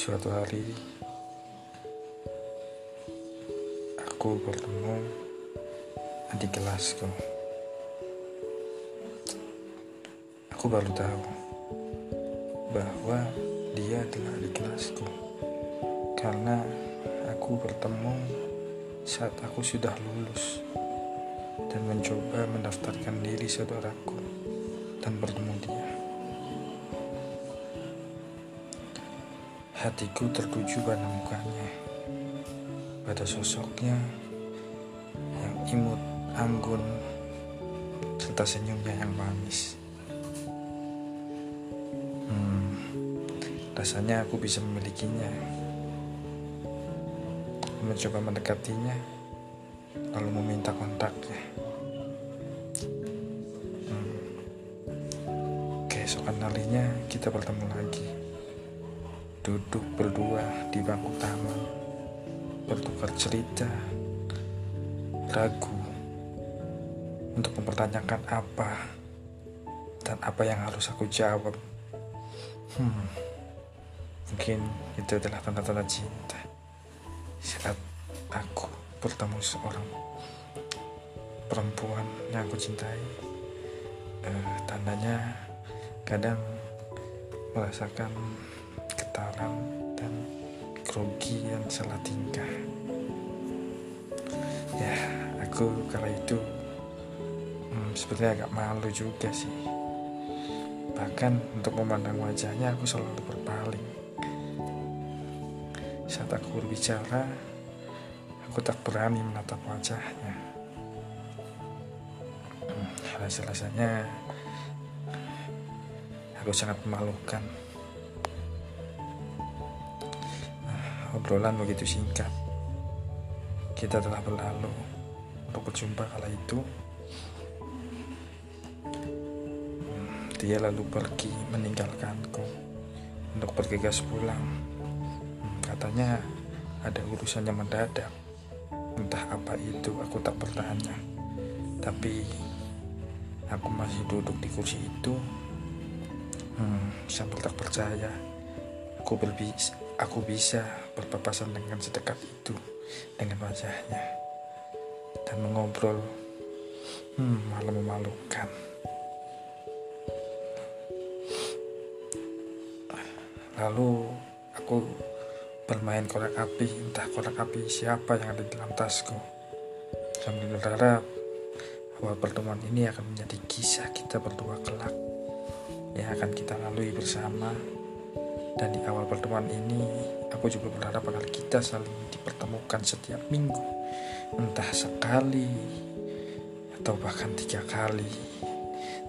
Suatu hari aku bertemu adik kelasku. Aku baru tahu bahwa dia adalah adik kelasku karena aku bertemu saat aku sudah lulus dan mencoba mendaftarkan diri saudaraku dan bertemu dia. Hatiku tertuju pada mukanya, pada sosoknya yang imut, anggun, serta senyumnya yang manis. Hmm, rasanya aku bisa memilikinya. Mencoba mendekatinya, lalu meminta kontaknya. Hmm. Keesokan harinya kita bertemu lagi duduk berdua di bangku taman, bertukar cerita, ragu untuk mempertanyakan apa dan apa yang harus aku jawab. Hmm, mungkin itu adalah tanda-tanda cinta saat aku bertemu seorang perempuan yang aku cintai. Eh, tandanya kadang merasakan getaran dan grogi yang salah tingkah. Ya aku kala itu hmm, sebenarnya agak malu juga sih. Bahkan untuk memandang wajahnya aku selalu berpaling. Saat aku berbicara aku tak berani menatap wajahnya. Hmm, rasa-rasanya aku sangat memalukan obrolan begitu singkat. Kita telah berlalu untuk berjumpa kala itu. Hmm, dia lalu pergi meninggalkanku untuk bergegas pulang. Hmm, katanya ada urusan yang mendadak. Entah apa itu, aku tak bertanya. Tapi aku masih duduk di kursi itu hmm, sambil tak percaya. Aku berbisa, aku bisa berpapasan dengan sedekat itu dengan wajahnya dan mengobrol hmm, malah memalukan. Lalu aku bermain korek api entah korek api siapa yang ada di dalam tasku. Sambil berharap bahwa pertemuan ini akan menjadi kisah kita berdua kelak yang akan kita lalui bersama dan di awal pertemuan ini, aku juga berharap agar kita saling dipertemukan setiap minggu, entah sekali atau bahkan tiga kali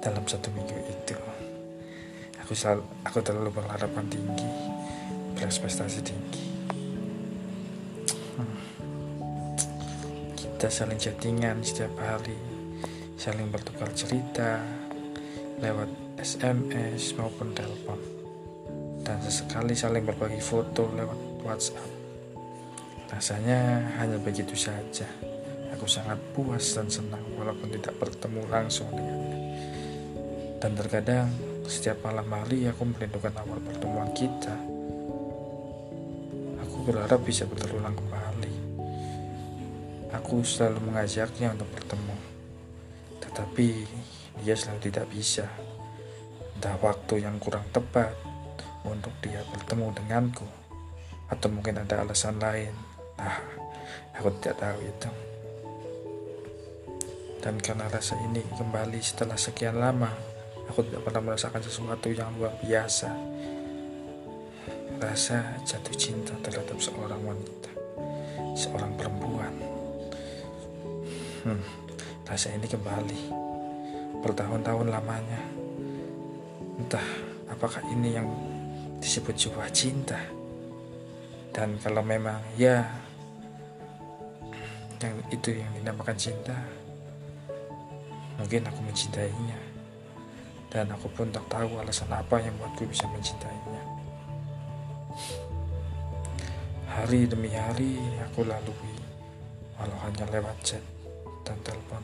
dalam satu minggu itu. Aku selalu, aku terlalu berharapan tinggi, berekspektasi tinggi. Hmm. Kita saling chattingan setiap hari, saling bertukar cerita lewat SMS maupun telepon dan sesekali saling berbagi foto lewat WhatsApp. Rasanya hanya begitu saja. Aku sangat puas dan senang walaupun tidak bertemu langsung dengannya. Dan terkadang setiap malam hari aku merindukan awal pertemuan kita. Aku berharap bisa berulang kembali. Aku selalu mengajaknya untuk bertemu. Tetapi dia selalu tidak bisa. Entah waktu yang kurang tepat untuk dia bertemu denganku. Atau mungkin ada alasan lain. Nah aku tidak tahu itu. Dan karena rasa ini kembali setelah sekian lama aku tidak pernah merasakan sesuatu yang luar biasa. Rasa jatuh cinta terhadap seorang wanita seorang perempuan. Hmm, rasa ini kembali. Bertahun-tahun lamanya. Entah apakah ini yang disebut sebuah cinta. Dan kalau memang ya yang itu yang dinamakan cinta mungkin aku mencintainya. Dan aku pun tak tahu alasan apa yang buatku bisa mencintainya. Hari demi hari aku lalui walau hanya lewat chat dan telepon.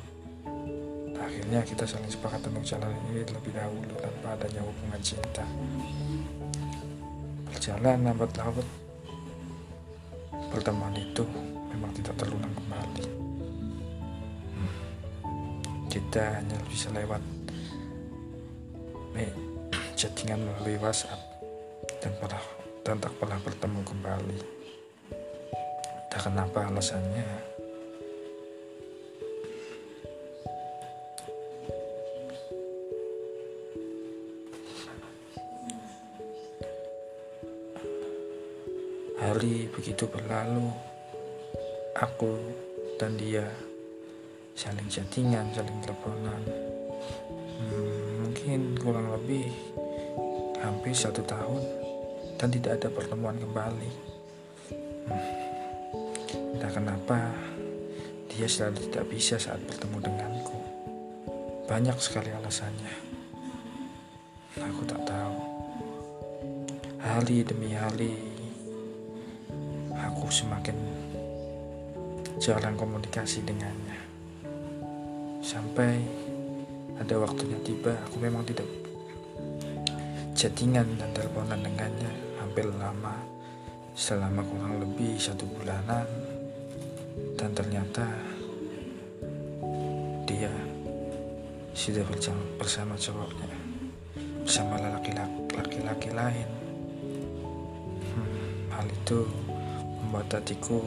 Akhirnya kita saling sepakat untuk jalan ini lebih dahulu tanpa adanya hubungan cinta berjalan lambat laut pertemuan itu memang tidak terulang kembali. Hmm. kita hanya bisa lewat eh, chattingan melalui WhatsApp dan pernah dan tak pernah bertemu kembali. Entah kenapa alasannya Begitu berlalu, aku dan dia saling chattingan, saling teleponan. Hmm, mungkin kurang lebih hampir satu tahun dan tidak ada pertemuan kembali. Hmm, entah kenapa dia selalu tidak bisa saat bertemu denganku. Banyak sekali alasannya. Aku tak tahu. Hari demi hari semakin jarang komunikasi dengannya. Sampai ada waktunya tiba, aku memang tidak chattingan dan teleponan dengannya. Hampir lama selama kurang lebih satu bulanan. Dan ternyata dia sudah berjalan bersama cowoknya bersama laki-laki lain. Hmm, hal itu membuat hatiku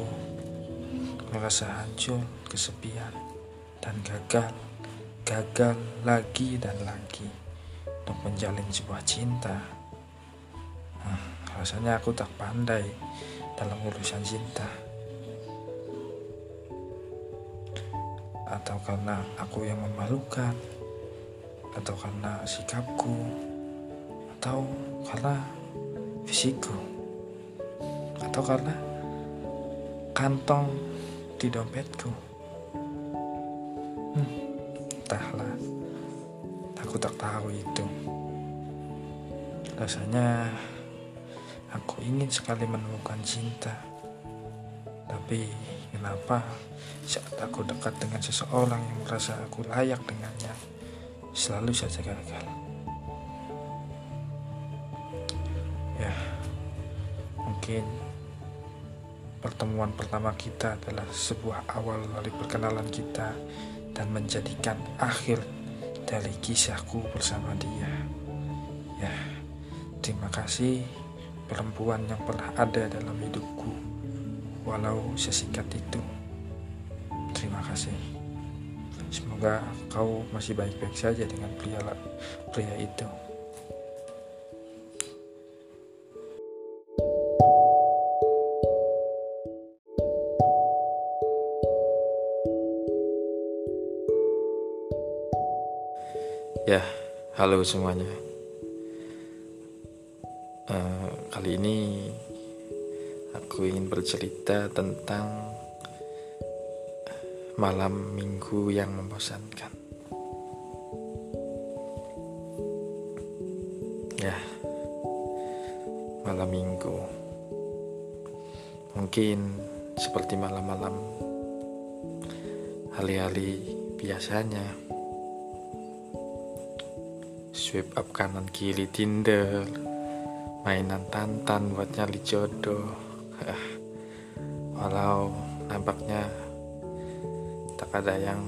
merasa hancur, kesepian, dan gagal, gagal lagi dan lagi untuk menjalin sebuah cinta. Hmm, rasanya aku tak pandai dalam urusan cinta. Atau karena aku yang memalukan, atau karena sikapku, atau karena fisikku, atau karena kantong di dompetku. Hmm, entahlah, aku tak tahu itu. Rasanya aku ingin sekali menemukan cinta, tapi kenapa saat aku dekat dengan seseorang yang merasa aku layak dengannya, selalu saja gagal. Ya, mungkin Pertemuan pertama kita adalah sebuah awal dari perkenalan kita dan menjadikan akhir dari kisahku bersama dia. Ya, terima kasih perempuan yang pernah ada dalam hidupku, walau sesingkat itu. Terima kasih. Semoga kau masih baik-baik saja dengan pria pria itu. Halo semuanya. Uh, kali ini aku ingin bercerita tentang malam minggu yang membosankan. Ya, malam minggu mungkin seperti malam-malam hari-hari biasanya swipe up kanan kiri Tinder. Mainan tantan buat nyali jodoh. Walau nampaknya tak ada yang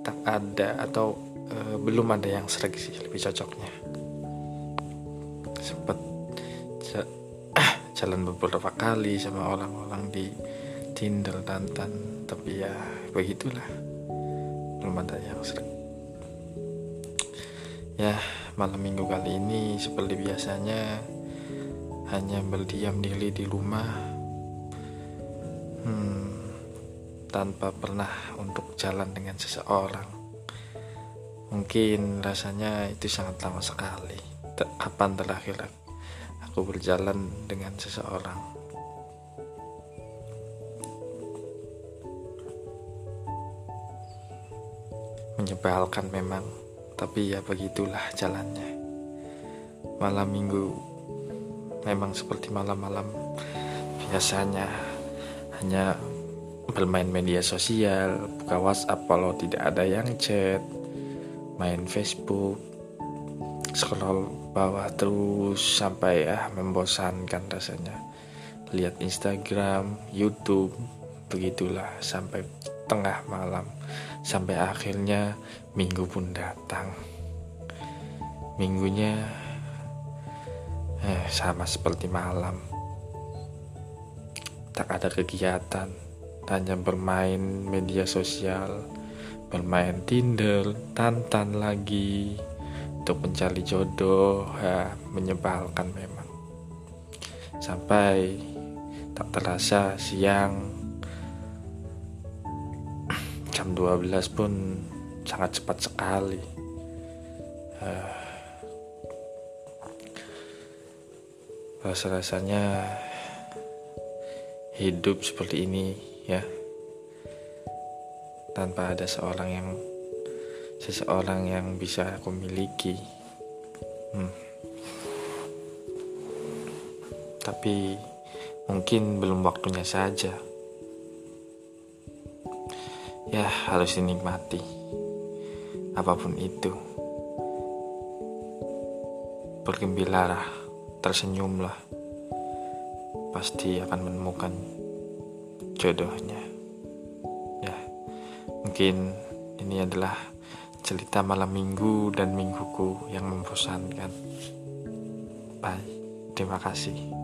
tak ada atau uh, belum ada yang sih lebih cocoknya. Sempat jalan beberapa kali sama orang-orang di Tinder tantan. Tapi ya begitulah. Belum ada yang sereg Ya, malam minggu kali ini seperti biasanya hanya berdiam diri di rumah. Hmm, tanpa pernah untuk jalan dengan seseorang. Mungkin rasanya itu sangat lama sekali. Kapan terakhir aku berjalan dengan seseorang? Menyebalkan memang tapi ya begitulah jalannya. Malam minggu memang seperti malam-malam. Biasanya hanya bermain media sosial, buka WhatsApp kalau tidak ada yang chat, main Facebook, scroll bawah terus sampai ya membosankan rasanya. Lihat Instagram, YouTube, begitulah sampai tengah malam sampai akhirnya minggu pun datang. Minggunya eh, sama seperti malam, tak ada kegiatan, hanya bermain media sosial, bermain Tinder, tantan lagi untuk mencari jodoh, ya, menyebalkan memang. Sampai tak terasa siang jam 12 pun sangat cepat sekali. Uh, rasa-rasanya hidup seperti ini ya tanpa ada seorang yang seseorang yang bisa aku miliki hmm. tapi mungkin belum waktunya saja ya harus dinikmati. Apa pun itu. Bergembiralah tersenyumlah. Pasti akan menemukan jodohnya. Ya mungkin ini adalah cerita malam minggu dan mingguku yang membosankan. Bye terima kasih